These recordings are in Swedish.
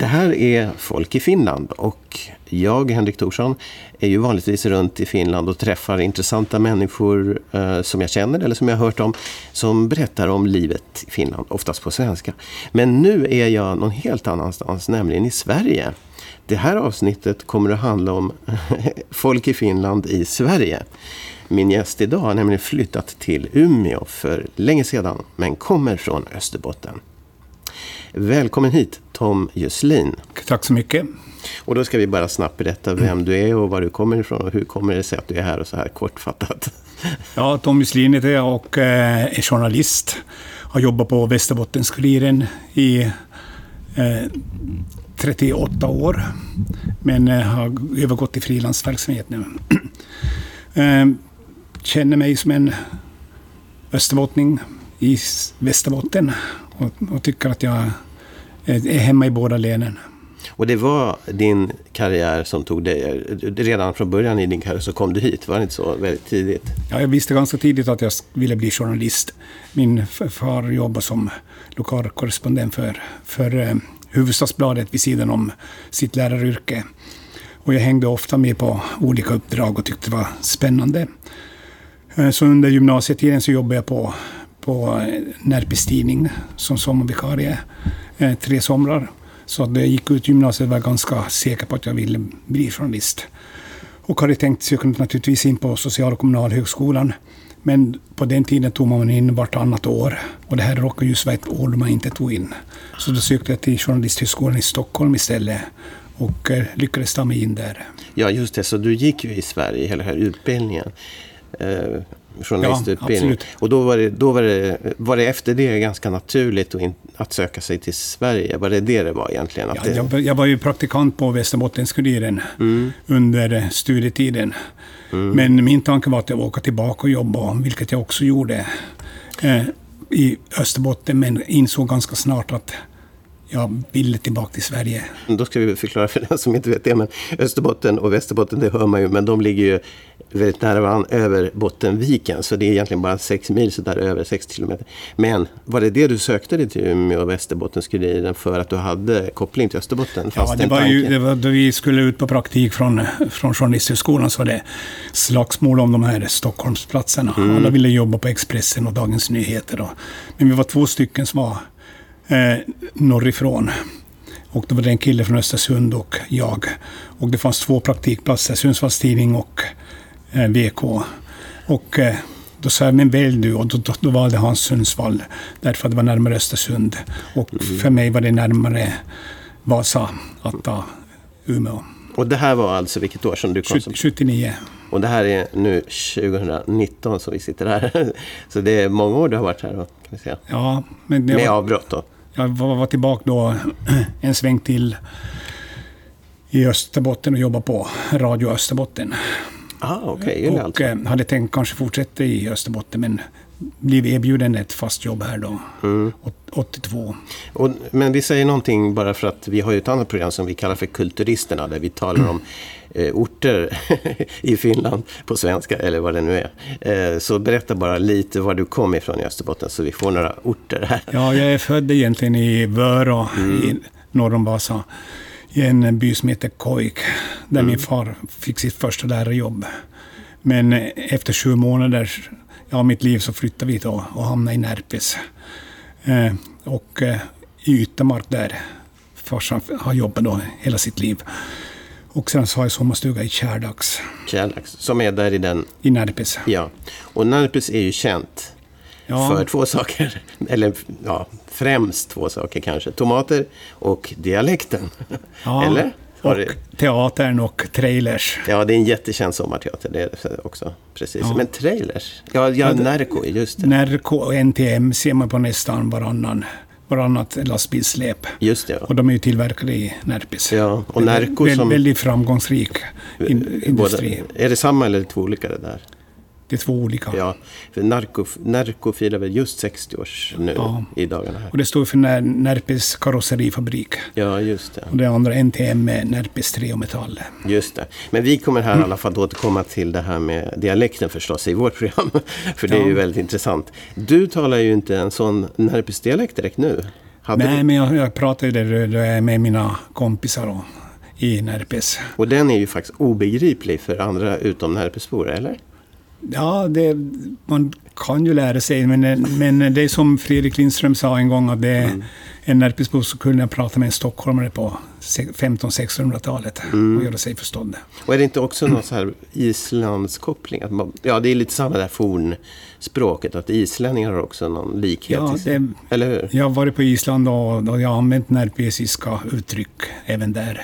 Det här är Folk i Finland och jag, Henrik Thorsson, är ju vanligtvis runt i Finland och träffar intressanta människor eh, som jag känner eller som jag har hört om, som berättar om livet i Finland, oftast på svenska. Men nu är jag någon helt annanstans, nämligen i Sverige. Det här avsnittet kommer att handla om folk i Finland i Sverige. Min gäst idag har nämligen flyttat till Umeå för länge sedan, men kommer från Österbotten. Välkommen hit, Tom Jusslin. Tack så mycket. Och då ska vi bara snabbt berätta vem du är och var du kommer ifrån och hur kommer det sig att du är här och så här kortfattat. Ja, Tom Jusslin heter jag och eh, är journalist. Har jobbat på Västerbottens-Kuriren i eh, 38 år. Men eh, har övergått till frilansverksamhet nu. Eh, känner mig som en österbottning i Västerbotten och, och tycker att jag är hemma i båda länen. Och det var din karriär som tog dig, redan från början i din karriär så kom du hit, var det inte så väldigt tidigt? Ja, jag visste ganska tidigt att jag ville bli journalist. Min far jobbade som lokalkorrespondent för, för eh, Huvudstadsbladet vid sidan om sitt läraryrke. Och jag hängde ofta med på olika uppdrag och tyckte det var spännande. Eh, så under gymnasietiden så jobbade jag på, på eh, Närpes Tidning som sommarvikarie eh, tre somrar. Så när jag gick ut gymnasiet var jag ganska säker på att jag ville bli journalist. Och hade tänkt söka naturligtvis in på social och kommunalhögskolan. Men på den tiden tog man in vartannat år. Och det här råkade just vara ett år då man inte tog in. Så då sökte jag till Journalisthögskolan i Stockholm istället. Och eh, lyckades ta mig in där. Ja, just det. Så du gick ju i Sverige hela den här utbildningen. Journalistutbildning. Ja, och då, var det, då var, det, var det efter det ganska naturligt att, in, att söka sig till Sverige? Var det det det var egentligen? Ja, jag, jag, var ju praktikant på Västerbottens-Kuriren mm. under studietiden. Mm. Men min tanke var att jag var åka tillbaka och jobba, vilket jag också gjorde eh, i Österbotten, men insåg ganska snart att jag ville tillbaka till Sverige. Då ska vi förklara för den som inte vet det. Men Österbotten och Västerbotten, det hör man ju, men de ligger ju väldigt nära varandra över Bottenviken. Så det är egentligen bara sex mil så där över, sex kilometer. Men var det det du sökte dig till Umeå och Västerbottens-Kuriren för att du hade koppling till Österbotten? ja, det var ju det var då vi skulle ut på praktik från, från Journalisthögskolan så var det slagsmål om de här Stockholmsplatserna. Mm. Alla ville jobba på Expressen och Dagens Nyheter. Och, men vi var två stycken som var eh, norrifrån. Och det var en kille från Östersund och jag. Och det fanns två praktikplatser, Sundsvalls Tidning och eh, VK. Och eh, då sa jag, men välj du. Och då, då, då valde han Sundsvall, därför att det var närmare Östersund. Och mm. för mig var det närmare Vasa att ta Umeå. Och det här var alltså vilket år som du kom? 79. Och det här är nu 2019 som vi sitter här. Så det är många år du har varit här då, kan vi säga. Ja, men det Med var... avbrott då? Jag var, var tillbaka då en sväng till i Österbotten och jobbade på Radio Österbotten. Ah, okay. Och alltså. hade tänkt kanske fortsätta i Österbotten, men blev erbjuden ett fast jobb här då, mm. 82. Och, men vi säger någonting bara för att vi har ju ett annat program som vi kallar för Kulturisterna, där vi talar om eh, orter i Finland på svenska, eller vad det nu är. Eh, så berätta bara lite var du kom ifrån i Österbotten, så vi får några orter här. Ja, jag är född egentligen i Vörå, mm. i norr om Vasa, i en by som heter Koik, där mm. min far fick sitt första lärarjobb. Men efter sju månader ja, mitt liv så flyttade vi då och hamnade i Närpes. Eh, och eh, i Yttermark där farsan har jobbat då hela sitt liv. Och sen så har jag sommarstuga i Kärdax. Kärdax, som är där i den... I Närpes. Ja. Och Närpes är ju känt ja. för två saker. Eller ja, främst två saker kanske. Tomater och dialekten. Ja. Eller? Och teatern och trailers. Ja, det är en jättekänd sommarteater det är också. Precis. Ja. Men trailers? Ja, ja, Närko, just det. Närko och NTM ser man på nästan varannan varannat lastbilssläp. Just det. Ja. Och de är ju tillverkade i Närpes. Ja, och Närko som... Väldigt framgångsrik in, industri. Både, är det samma eller två olika det där? Det är två olika. Ja, för Narco, Narco firar väl just 60 års nu ja. i dagarna. Här. Och det står för När, Närpes karosserifabrik. Ja, just det. Och det andra NTM är Närpes Trä och Metall. Just det. Men vi kommer här mm. i alla fall återkomma till det här med dialekten förstås i vårt program. för det ja. är ju väldigt intressant. Du talar ju inte en sån Närpes dialekt direkt nu. Hade Nej, du? men jag, jag pratar ju där är med mina kompisar och, i Närpes. Och den är ju faktiskt obegriplig för andra utom närpesbor, eller? Ja, det, man kan ju lära sig, men, men det är som Fredrik Lindström sa en gång, att det är Mm. en Närpesbo så kunde jag prata med en stockholmare på 1500-1600-talet Mm. och göra sig förstådd. Och är det inte också någon så här Islandskoppling? Att man, ja, det är lite samma där fornspråket, att islänningar har också någon likhet. Ja, det, Eller hur? jag har varit på Island och, och jag har använt närpesiska uttryck även där.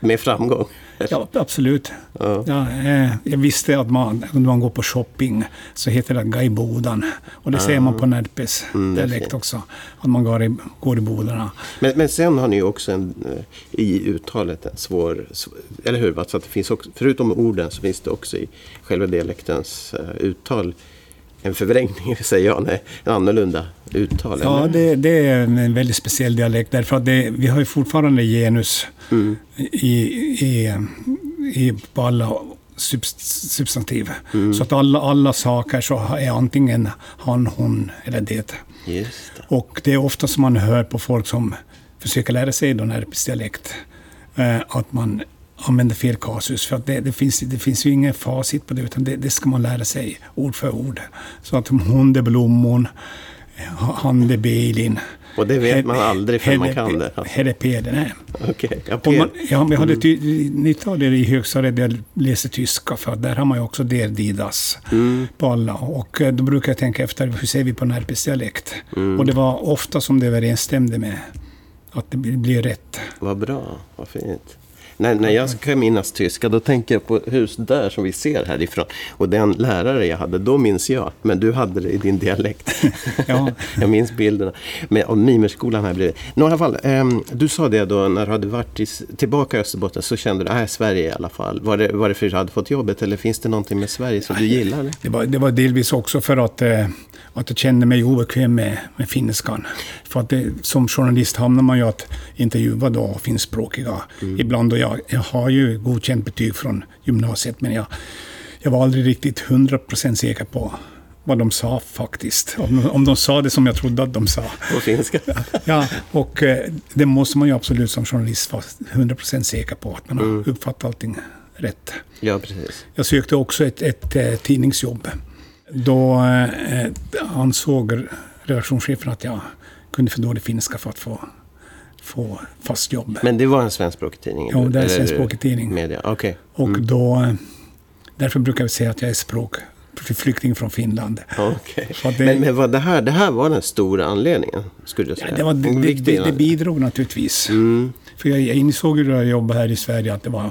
Med framgång. Ja, absolut. Ja. Ja, eh, jag visste att man, när man går på shopping så heter det gaibodan. Och det ser man på Närpes Ah. Mm, det är dialekt också. Att man går i, går i bodarna. Men, men sen har ni också en, eh, i uttalet en svår... sv- Eller hur? va? Så att det finns också, förutom orden så finns det också i själva dialektens eh, uttal en förvrängning, säger jag, nej, en annorlunda uttal. Ja, eller? det, det är en väldigt speciell dialekt därför att det, vi har ju fortfarande genus Mm. i, i, i, på alla subst- substantiv. Mm. Så att alla, alla saker så är antingen han, hon eller det. Det. Och det är ofta som man hör på folk som försöker lära sig då närpesdialekt eh, att man använder fel kasus. För att det, det, finns, det finns ju ingen facit på det, utan det, det ska man lära sig ord för ord. Så att hon det blommon, han det belin. Och det vet man aldrig förrän man kan det. Alltså. Hedde Peder, nej. Okej, P- ja, vi hade ty, nytta av det i högstadiet, jag läste tyska, för där har man ju också der didas Mm. på alla. Och eh, då brukar jag tänka efter, hur ser vi på närpesdialekt? Mm. Och det var ofta som det överensstämde med att det blir rätt. Vad bra, vad fint. När, när jag ska minnas tyska, då tänker jag på huset där som vi ser härifrån. Och den lärare jag hade, då minns jag. Men du hade det i din dialekt. Ja. jag minns bilderna. Men av mimerskolan här bredvid. I alla fall, ehm, du sa det då när du hade varit i, tillbaka i Österbotten så kände du, äh, Sverige i alla fall. Var det, var det för att du hade fått jobbet eller finns det någonting med Sverige som du gillar? Det var, det var delvis också för att, eh, att jag kände mig obekväm med, med finskan. För att det, som journalist hamnar man ju att intervjua då finskspråkiga ibland. Och jag, jag har ju godkänt betyg från gymnasiet, men jag, jag var aldrig riktigt 100% säker på vad de sa faktiskt. Om, de- om de sa det som jag trodde att de sa. På finska? Ja, och eh, det måste man ju absolut som journalist vara 100% säker på, att man har uppfattat allting rätt. ja, precis. Jag sökte också ett, ett, eh, tidningsjobb. Då eh, ansåg redaktionschefen att jag kunde för dålig finska för att få, få fast jobb. Men det var en svenskspråkig tidning? Ja, det är en svenskspråkig tidning. Media, okej. Och då... eh, Därför brukar jag säga att jag är språk, flykting från Finland. Att det- Men, men vad det, här, det här var den stora anledningen, skulle jag säga. Ja, det, var, det, det, bidrog naturligtvis. För jag, jag insåg ju när jag jobbade här i Sverige att det var,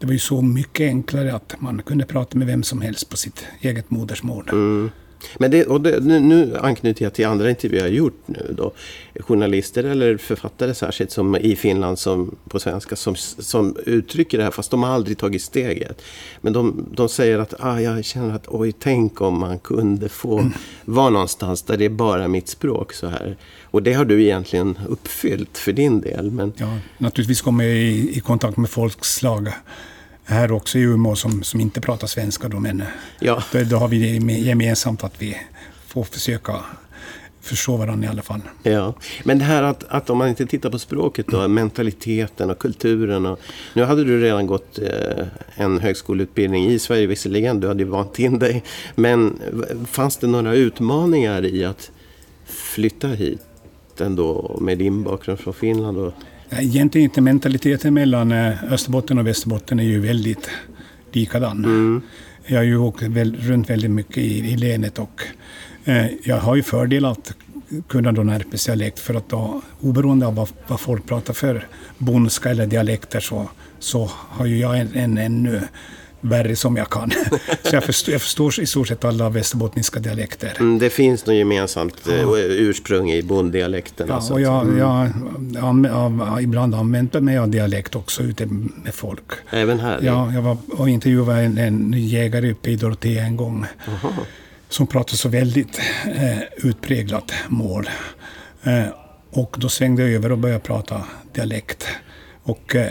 det var ju så mycket enklare att man kunde prata med vem som helst på sitt eget modersmål. Mm. Men det, och det, nu, anknyter jag till andra intervjuer jag har gjort nu då. Journalister eller författare särskilt som i Finland som på svenska som, som uttrycker det här fast de har aldrig tagit steget. Men de, de säger att ah, jag känner att oj, tänk om man kunde få vara någonstans där det är bara mitt språk så här. Och det har du egentligen uppfyllt för din del. Men Ja, naturligtvis kommer jag i, i kontakt med folkslag här också i Umeå som, som inte pratar svenska. Då, men ja, då, då har vi det geme- gemensamt att vi får försöka förstå varandra i alla fall. Ja, men det här att, att om man inte tittar på språket då, mentaliteten och kulturen. Och, nu hade du redan gått eh, en högskoleutbildning i Sverige visserligen, du hade ju vant in dig. Men fanns det några utmaningar i att flytta hit ändå med din bakgrund från Finland? Och, Egentligen inte mentaliteten mellan eh, Österbotten och Västerbotten är ju väldigt likadan. Jag har ju åkt väl, runt väldigt mycket i, i länet och eh, jag har ju fördel att kunna då närpesdialekt för att då, oberoende av vad, vad folk pratar för bondska eller dialekter så, så har ju jag en, en ännu värre som jag kan. Så jag förstår, jag förstår i stort sett alla västerbottniska dialekter. mm, det finns något gemensamt eh, ursprung i bonddialekterna. Ja, så och jag, säga. jag, jag, jag, ibland använder mig av dialekt också ute med folk. Även här? Ja, jag var och intervjuade en, en jägare uppe i Dorotea en gång. Aha. Som pratade så väldigt eh, utpräglat mål. Eh, och då svängde jag över och började prata dialekt. Och eh,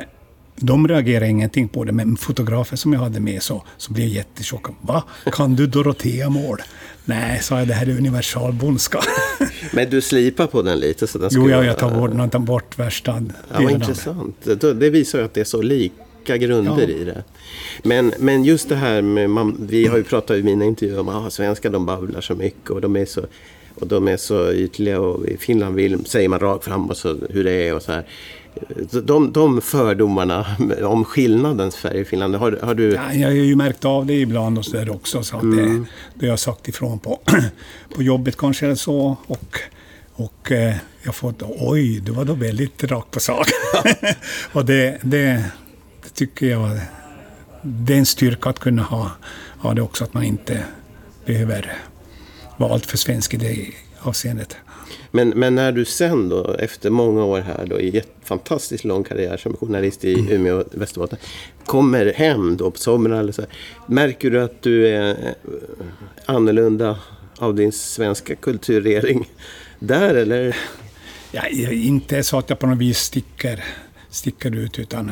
de reagerade ingenting på det, men fotografen som jag hade med så, så blev jättechockad. Va? Kan du Dorotea-mål? Nej, sa jag, det här är universalbondska. Men du slipar på den lite? Så den jo, ja, jag tar bort, jag tar bort värsta. Ja, intressant. Det visar ju att det är så lika grunder ja. i det. Men, men just det här med, man, vi har ju pratat i mina intervjuer om att ah, svenskar de babblar så mycket och de är så och de är så ytliga och i Finland vill, säger man rakt fram och så, hur det är och så här. De, de fördomarna om skillnaden Sverige och Finland, har, har du... Ja, jag har ju märkt av det ibland och så där också. Så att mm. det, det har jag sagt ifrån på, på jobbet kanske eller så. Och, och eh, jag får oj, du var då väldigt rakt på sak. och det, det, det, tycker jag, det är en styrka att kunna ha, ha det också, att man inte behöver vara alltför svensk i det avseendet. Men, men när du sen då, efter många år här då, i en fantastiskt lång karriär som journalist i mm. Umeå och Västerbotten, kommer hem då på somrarna eller så här, märker du att du är eh, annorlunda av din svenska kulturering där eller? Ja, inte så att jag på något vis sticker, sticker ut utan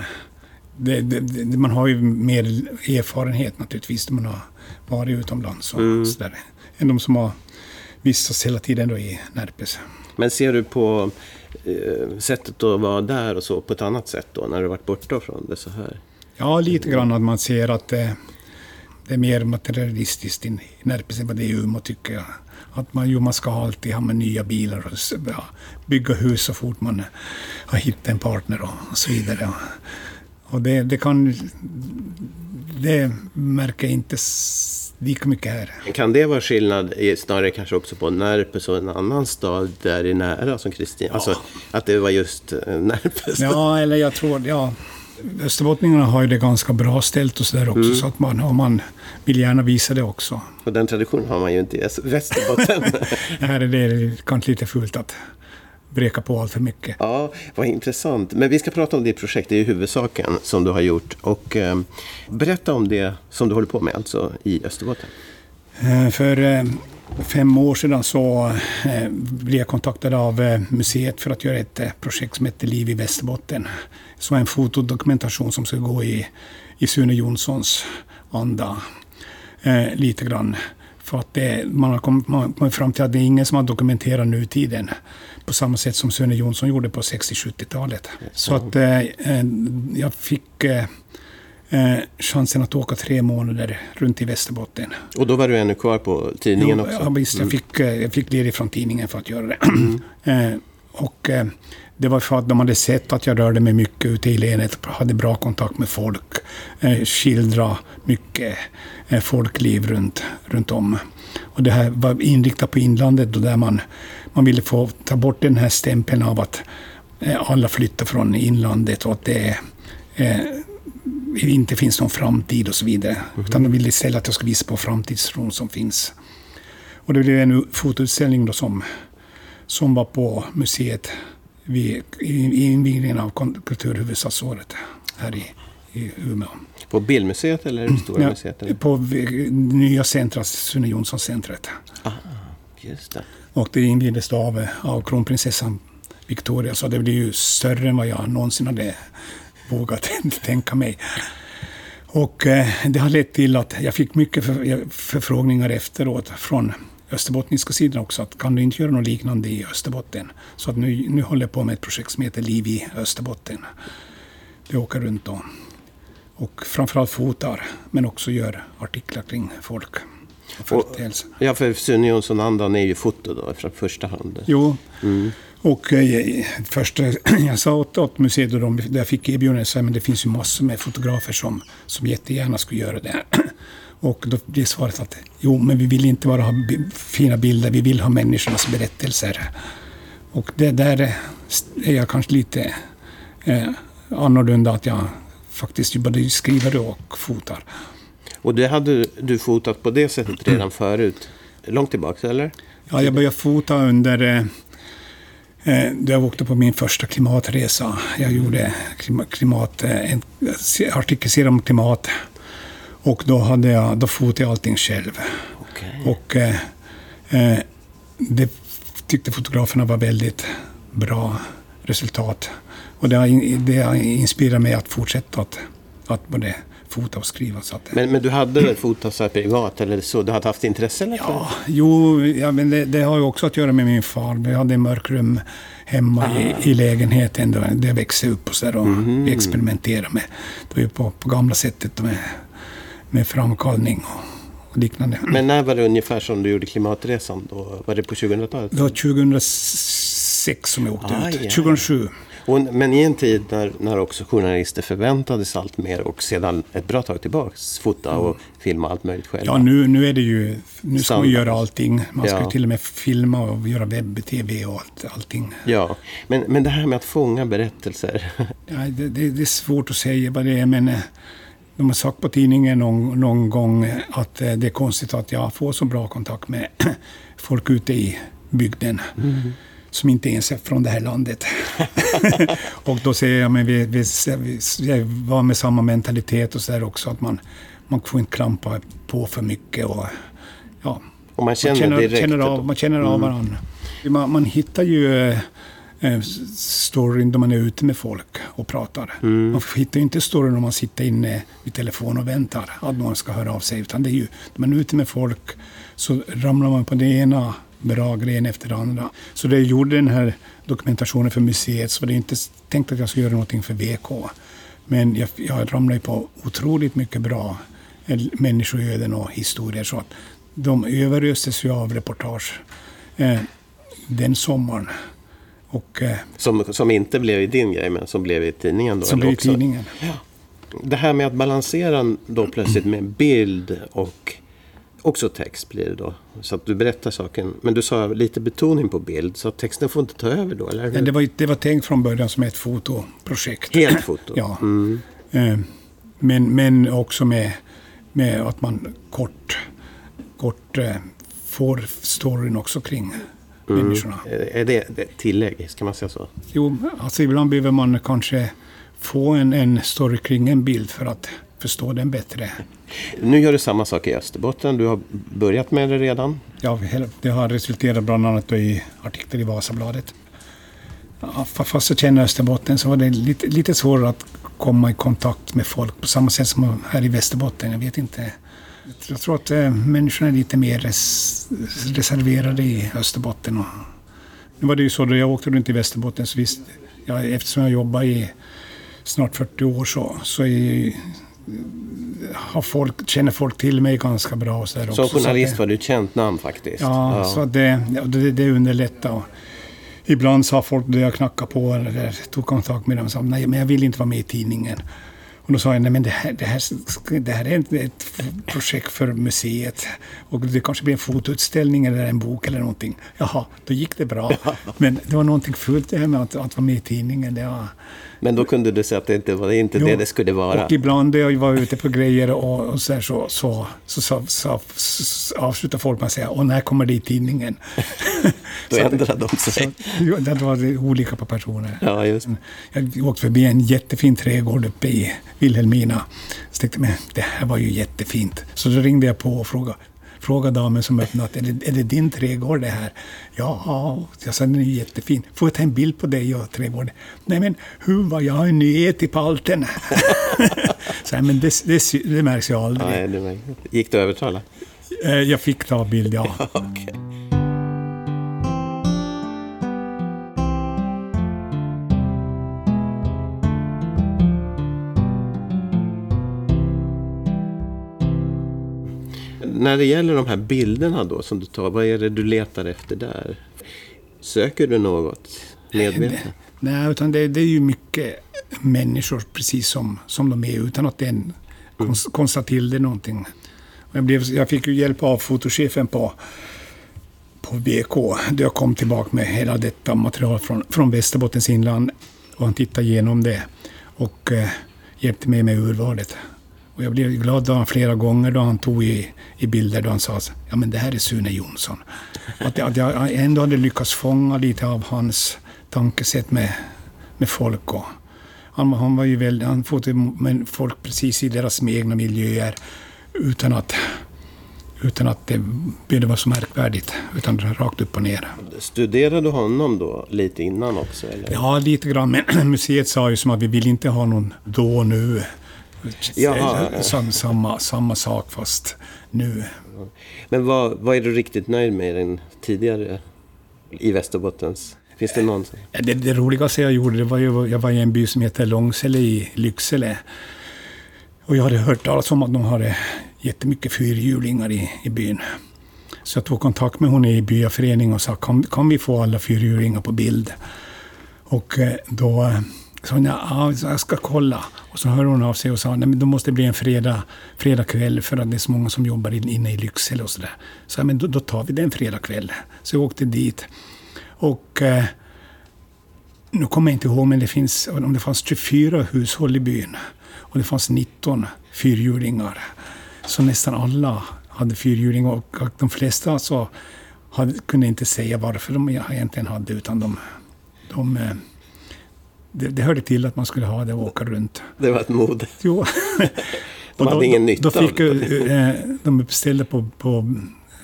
det, det, det, man har ju mer erfarenhet naturligtvis när man har varit utomlands och mm. sådär, än de som har vistas hela tiden då i Närpes. Men ser du på eh, sättet att vara där och så på ett annat sätt då, när du varit borta från det så här? Ja, lite grann att man ser att det, det är mer materialistiskt i Närpes än vad det är i Umeå, tycker jag. Att man, jo, man ska alltid ha med nya bilar och ja, bygga hus så fort man har hittat en partner och så vidare. Och det, det kan... Det märker jag inte lika mycket här. Kan det vara skillnad snarare kanske också på Närpes och en annan stad där i nära som Kristina? Ja. Alltså att det var just eh, Närpes? Ja, eller jag tror, ja. Österbottningarna har ju det ganska bra ställt och sådär också, mm. så att man, man vill gärna visa det också. Och den traditionen har man ju inte i Västerbotten. är det kanske lite fult att breka på allt för mycket. Ja, vad intressant. Men vi ska prata om ditt projekt, det är ju huvudsaken som du har gjort. Och eh, berätta om det som du håller på med, alltså i Österbotten. Eh, för eh, fem år sedan så eh, blev jag kontaktad av eh, museet för att göra ett eh, projekt som heter Liv i Västerbotten. Så en fotodokumentation som ska gå i, i Sune Jonssons anda lite grann. För att det, man har kommit fram till att det är ingen som har dokumenterat nutiden på samma sätt som Sune Jonsson gjorde på 60-70-talet. Så att eh, eh, jag fick eh, eh, chansen att åka tre månader runt i Västerbotten. Och då var du ännu kvar på tidningen jo, också? Ja, visst. Mm. Jag, fick, eh, jag fick ledigt från tidningen för att göra det. Mm. Eh, och det var för att de hade sett att jag rörde mig mycket ute i länet, hade bra kontakt med folk, eh, skildra mycket eh, folkliv runt, runt om. Och det här var inriktat på inlandet då där man, man ville få ta bort den här stämpeln av att eh, alla flyttar från inlandet och att det eh, inte finns någon framtid och så vidare. Mm. Utan de ville istället att jag skulle visa på framtidstron som finns. Och det blev en fotoutställning då som, som var på museet vid invigningen av kulturhuvudstadsåret här i, i Umeå. På Bildmuseet eller Stora ja, museet? Eller? På nya centret, Sune Jonsson-centret. Ah, just det. Och det invigdes av, av kronprinsessan Victoria, så det blev ju större än vad jag någonsin hade vågat tänka mig. Och eh, det har lett till att jag fick mycket för, förfrågningar efteråt från österbottniska sidan också, att kan du inte göra något liknande i Österbotten? Så att nu, nu håller jag på med ett projekt som heter Liv i Österbotten. Vi åker runt och, och framförallt fotar, men också gör artiklar kring folk. Och, ja, för Sune Jonsson-andan är ju foto då, från första hand. Jo. Mm. Och eh, först, jag sa åt, åt museet, och de, där jag fick erbjudandet, men det finns ju massor med fotografer som, som jättegärna skulle göra det. Och då blir svaret att jo, men vi vill inte bara ha fina bilder, vi vill ha människornas berättelser. Och det där är jag kanske lite eh, annorlunda, att jag faktiskt både skriver och fotar. Och det hade du fotat på det sättet redan förut? Långt tillbaka, eller? Ja, jag började fota under... Eh, eh då jag åkte på min första klimatresa. Jag gjorde klimat, eh, en artikelserie om klimat och då, hade jag, då fotade jag allting själv. Okay. Och eh, eh, det tyckte fotograferna var väldigt bra resultat. och det, har, det har inspirerat mig att fortsätta att, att både fota och skriva. Så att, Men, men du hade väl fotat så här privat eller så? Du hade haft intresse eller? Ja, jo, ja, men det, det har ju också att göra med min far. Vi hade en mörkrum hemma i, i lägenheten där jag växte upp och, så där, och vi experimenterade med. Det var ju på, på gamla sättet med, med framkallning och, liknande. Men när var det ungefär som du gjorde klimatresan? Då? Var det på 2000-talet? Det var 2006 som jag åkte Aj, ut. aj. 2007. Och, men i en tid när, när också journalister förväntades allt mer och sedan ett bra tag tillbaks fota och filma allt möjligt själva. Ja, nu, nu är det ju... Nu ska man göra allting. Man ska Ja. ju till och med filma och göra webb-tv och allt, allting. Ja, men, men det här med att fånga berättelser. Ja, det, det, det är svårt att säga vad det är, men eh, de har sagt på tidningen någon, någon gång att eh, det är konstigt att jag får så bra kontakt med folk ute i bygden som inte ens är från det här landet. och då säger jag, men vi, vi, vi, var med samma mentalitet och så där också, att man, man får inte klampa på för mycket. Och, ja, Och man känner, man känner, direkt. känner av, man känner av varandra. Man, man hittar ju eh, storyn då man är ute med folk och pratar. Man hittar ju inte storyn om man sitter inne vid telefon och väntar att någon ska höra av sig. Utan det är ju, när man är ute med folk så ramlar man på det ena bra grejen efter det andra. Så det jag gjorde den här dokumentationen för museet så var det inte tänkt att jag skulle göra någonting för VK. Men jag, jag ramlade på otroligt mycket bra eh, människoöden och historier. Så att de överöstes ju av reportage eh, den sommaren. Och eh, Som, som inte blev i din grej, men som blev i tidningen då? som blev i tidningen. Det här med att balansera då plötsligt med bild och också text blir det då. Så att du berättar saken. Men du sa lite betoning på bild, så att texten får inte ta över då, eller? Men Det var, det var tänkt från början som ett fotoprojekt. Helt foto? Ja. Mm. Eh, Men, men också med, med att man kort, kort eh, får storyn också kring människorna. Är det ett tillägg, ska man säga så? Jo, alltså ibland behöver man kanske få en, en story kring en bild för att förstå den bättre. Nu gör du samma sak i Österbotten. Du har börjat med det redan. Ja, det har resulterat bland annat i artiklar i Vasabladet. Fast jag känner Österbotten så var det lite, lite svårare att komma i kontakt med folk på samma sätt som här i Västerbotten. Jag vet inte. Jag tror att eh, människorna är lite mer res, reserverade i Österbotten. Och, nu var det ju så då jag åkte runt i Västerbotten så visst, ja, eftersom jag jobbar i snart 40 år så, så är har folk, känner folk till mig ganska bra. Och så Som också, så journalist det- var du ett känt namn faktiskt. Ja, så att det, ja, det, det underlättar. Ibland sa folk då jag knackade på eller tog kontakt med dem sa nej, men jag vill inte vara med i tidningen. Och då sa jag, nej men det här, det här, det här är ett, projekt för museet. Och det kanske blir en fotoutställning eller en bok eller någonting. Jaha, då gick det bra. Men det var någonting fult det här med att, att vara med i tidningen. Det var, Men då kunde du säga att det inte var inte det Jo, det skulle vara. och ibland när jag var ute på grejer och, och så, här, så, så, så, så, så, så avslutade folk med att säga, och när kommer det i tidningen? Då ändrade de sig. så det var olika på personer. Ja, just Jag åkte förbi en jättefin trädgård uppe i Vilhelmina. Så tänkte jag, men det här var ju jättefint. Så då ringde jag på och frågade, frågade damen som öppnat, är det, är det din trädgård det här? Ja, jag sa den är jättefin. Får jag ta en bild på dig och trädgården? Nej men, hur var jag nyhet i palten? så här, men det, det, det märks ju aldrig. Nej, det var... Gick det att övertala? Eh, Jag fick ta bild, ja. Okej. När det gäller de här bilderna då som du tar, vad är det du letar efter där? Söker du något medvetet? Nej, utan det, det är ju mycket människor precis som, som de är utan att den konst, konstar till det någonting. Jag, blev, jag fick ju hjälp av fotochefen på, på BK då jag kom tillbaka med hela detta material från, från Västerbottens inland. Och han tittade igenom det och eh, hjälpte mig med urvalet. Och jag blev glad då han flera gånger då han tog i, i bilder då han sa ja men det här är Sune Jonsson. Att, att jag ändå hade lyckats fånga lite av hans tankesätt med, med folk. Och han, han var ju väldigt, han fotade folk precis i deras egna miljöer utan att, utan att det behövde vara så märkvärdigt, utan rakt upp och ner. Studerade du honom då lite innan också? Eller? Ja, lite grann. Men museet sa ju som att vi vill inte ha någon då och nu. Jaha. Sam, samma, samma sak fast nu. Men vad, vad är du riktigt nöjd med den tidigare i Västerbottens? Finns det någon? som- Det, det roligaste jag gjorde, det var ju, jag var i en by som heter Långsele i Lycksele. Och jag hade hört talas om att de hade jättemycket fyrhjulingar i, i byn. Så jag tog kontakt med hon i byaföreningen och sa, kan, kan vi få alla fyrhjulingar på bild? Och eh, då Sonja, sa ja, ah, jag ska kolla. Och så hörde hon av sig och sa, nej men då måste det bli en fredag, fredag kväll för att det är så många som jobbar in- inne i Lycksele och sådär. Så jag, men då, då tar vi den fredag kväll. Så jag åkte dit. Och eh, nu kommer jag inte ihåg, men det finns, om det fanns 24 hushåll i byn. Och det fanns 19 fyrhjulingar. Så nästan alla hade fyrhjulingar och och de flesta så hade, kunde inte säga varför de egentligen hade, utan de... de eh, det, det hörde till att man skulle ha det och åka runt. Det var ett mode. Jo. De hade ingen nytta då av fick det. ju, eh, de uppställde på, på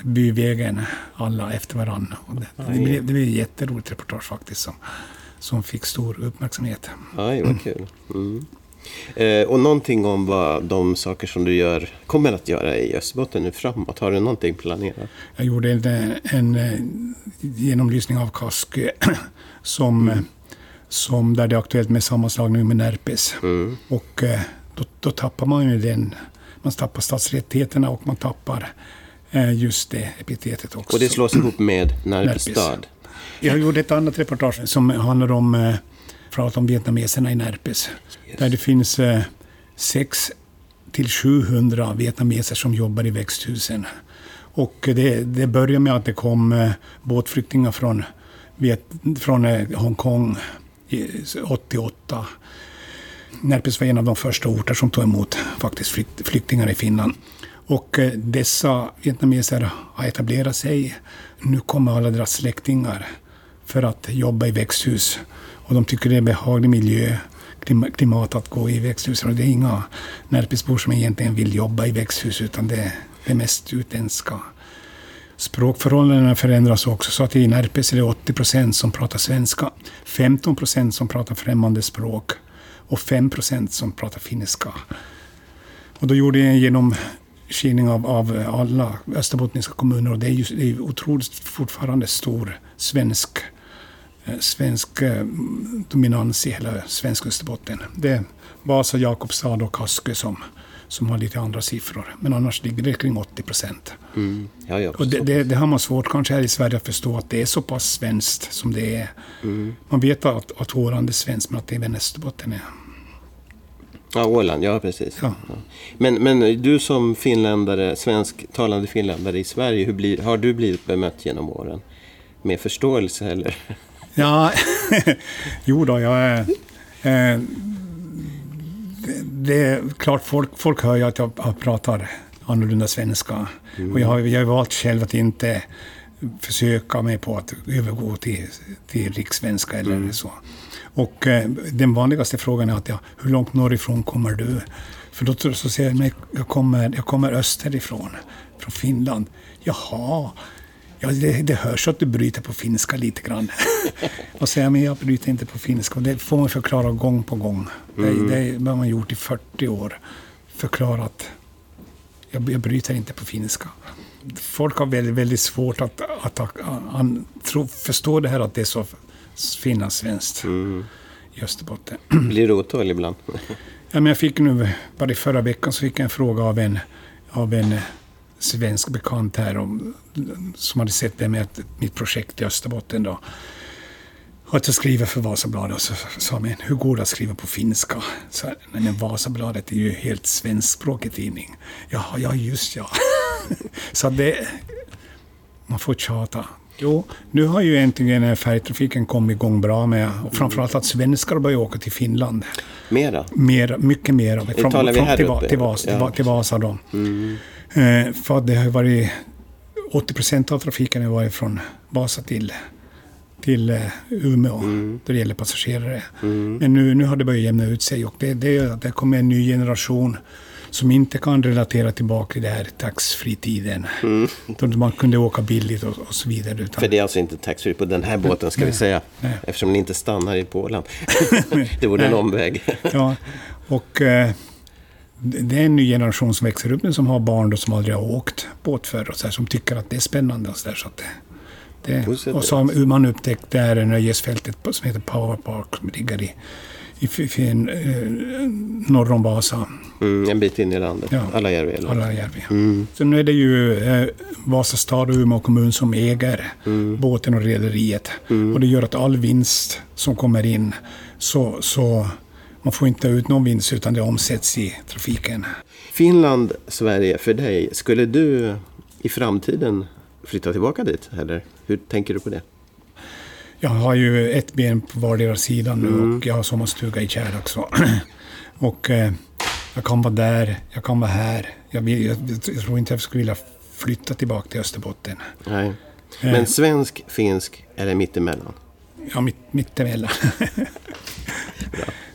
byvägen alla efter varandra. Det, det, blev, det blev ett jätteroligt reportage faktiskt som, som fick stor uppmärksamhet. Aj, vad kul. Mm. Eh, och någonting om vad de saker som du gör kommer att göra i Österbotten nu framåt. Har du någonting planerat? Jag gjorde en, en, eh, genomlysning av Kaskö som, eh, som där det är aktuellt med sammanslagning med Närpes. Mm. Och eh, då, då tappar man ju den. Man tappar stadsrättigheterna och man tappar eh, just det epitetet också. Och det slås ihop med Närpes stad. Jag gjorde ett annat reportage som handlar om, eh, pratar om vietnameserna i Närpes. Där det finns eh, 6 till 700 vietnameser som jobbar i växthusen. Och det, det började med att det kom eh, båtflyktingar från, från eh, Hongkong 88. Närpes var en av de första orter som tog emot faktiskt flyktingar i Finland. Och eh, dessa vietnameser har etablerat sig. Nu kommer alla deras släktingar för att jobba i växthus. Och de tycker det är behaglig miljö, klimat att gå i växthus. Och det är inga Närpesbor som egentligen vill jobba i växthus, utan det, det är mest utländska. Språkförhållandena förändras också, så att i Närpes är det 80 procent som pratar svenska, 15 procent som pratar främmande språk och 5 procent som pratar finska. Och då gjorde jag en genomskinning av, av alla österbottniska kommuner och det är ju det är otroligt fortfarande stor svensk, eh, svensk eh, dominans i hela svenska Österbotten. Det är Vasa, Jakobstad och Kaskö som, som har lite andra siffror. Men annars ligger det kring 80 procent. Mm. Ja, ja. Och det, det, det har man svårt kanske här i Sverige att förstå att det är så pass svenskt som det är. Mm. Man vet att, att Åland är svenskt, men att det även Österbotten är. Ja, Åland, ja precis. Ja. Men, men du som finländare, svensktalande finländare i Sverige, hur blir, har du blivit bemött genom åren? Med förståelse eller? Ja, jo då, jag är... Eh, det, är klart, folk, folk hör ju att jag, jag pratar annorlunda svenska. Och jag har, jag har valt själv att inte försöka mig på att övergå till, till rikssvenska eller så. Och eh, den vanligaste frågan är att ja, hur långt norrifrån kommer du? För då så säger jag, "Men jag kommer, jag kommer österifrån, från Finland. Jaha, Ja, det, det hörs att du bryter på finska lite grann. och säger men jag bryter inte på finska. Och det får man förklara gång på gång. Det, det har man gjort i 40 år. Förklarat. Jag, jag bryter inte på finska. Folk har väldigt, väldigt svårt att, att, att an, tro, förstå det här att det är så finlandssvenskt i Österbotten. Blir du otålig ibland? Ja, men jag fick nu, bara i förra veckan så fick jag en fråga av en, av en svensk bekant här om, som hade sett det med ett, mitt projekt i Österbotten. Då. Att jag skriver för Vasabladet och så sa jag, hur går det att skriva på finska? Så, men Vasabladet är ju helt svenskspråkig tidning. Ja, ja, just ja. så det, man får tjata. Jo, nu har ju äntligen färjetrafiken kommit igång bra med, och framförallt att svenskar börjar åka till Finland. Mera? Mer, mycket mer av det. Från, från, till, till, Vas, Ja. till Vasa då. Mm. Eh, för det har varit 80 procent av trafiken har varit från Vasa till, till eh, Umeå Mm. då det gäller passagerare. Men nu, nu har det börjat jämna ut sig och det, det, det kommer en ny generation som inte kan relatera tillbaka till det här taxfree-tiden. Mm. Då man kunde åka billigt och, och så vidare. Utan... För det är alltså inte taxfree på den här båten ska nej, vi säga. Nej. Eftersom ni inte stannar i Polen. det vore en omväg. ja, och eh, det är en ny generation som växer upp nu som har barn då, som aldrig har åkt båt förr och så här, som tycker att det är spännande. Och så där, så att det, det, och så har man upptäckt det här nöjesfältet som heter Power Park som ligger i, i, i, i norr om Vasa. Mm, en bit in i landet, ja, Alajärvi. Alajärvi. Mm. Så nu är det ju eh, Vasa stad och Umeå kommun som äger mm. båten och rederiet. Mm. Och det gör att all vinst som kommer in så, så man får inte ut någon vinst utan det omsätts i trafiken. Finland, Sverige, för dig, skulle du i framtiden flytta tillbaka dit? Eller hur tänker du på det? Jag har ju ett ben på vardera sidan nu mm. och jag har sommarstuga i Kärr också. och eh, jag kan vara där, jag kan vara här. Jag, vill, jag, jag tror inte jag skulle vilja flytta tillbaka till Österbotten. Nej. Eh. Men svensk, finsk eller mittemellan? Ja, mitt, mittemellan.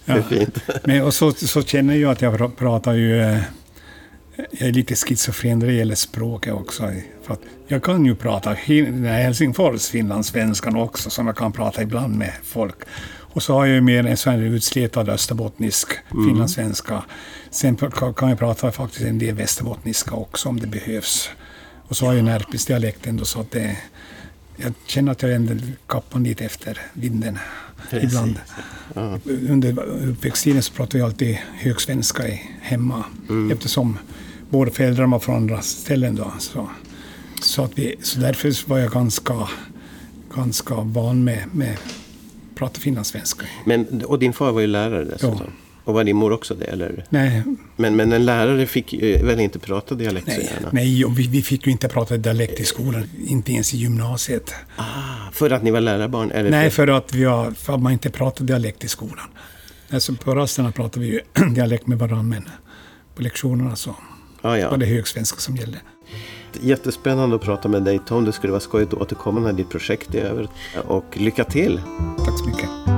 Bra. Det är fint. Men, och så, så känner jag att jag pratar ju... Eh, jag är lite schizofren när det gäller språket också. För jag kan ju prata Helsingfors finlandssvenskan också, som jag kan prata ibland med folk. Och så har jag ju mer en sån här utsletad österbottnisk mm. finlandssvenska. Sen kan jag prata faktiskt en del västerbottniska också om det behövs. Och så har jag närpisdialekten då så att det... Jag känner att jag ändå kappar lite efter vinden Precis. ibland. Ja. Under uppväxttiden så pratade vi alltid högsvenska hemma mm. eftersom båda föräldrarna var från andra ställen. Då, så, så, att vi, så därför var jag ganska, ganska van med, med att prata finlandssvenska. Men, och din far var ju lärare dessutom? Ja. Och var din mor också det? Eller? Nej. Men, men en lärare fick väl inte prata dialekt nej? Nej, och vi, vi fick ju inte prata dialekt i skolan. Inte ens i gymnasiet. Ah, för att ni var lärarbarn? Eller nej, för att, vi har, för att man inte pratade dialekt i skolan. Alltså på rasterna pratade vi ju dialekt med varandra, men på lektionerna så ah, ja. var det högsvenska som gällde. Jättespännande att prata med dig Tom. Det skulle vara skojigt att återkomma när ditt projekt är över. Och lycka till! Tack så mycket.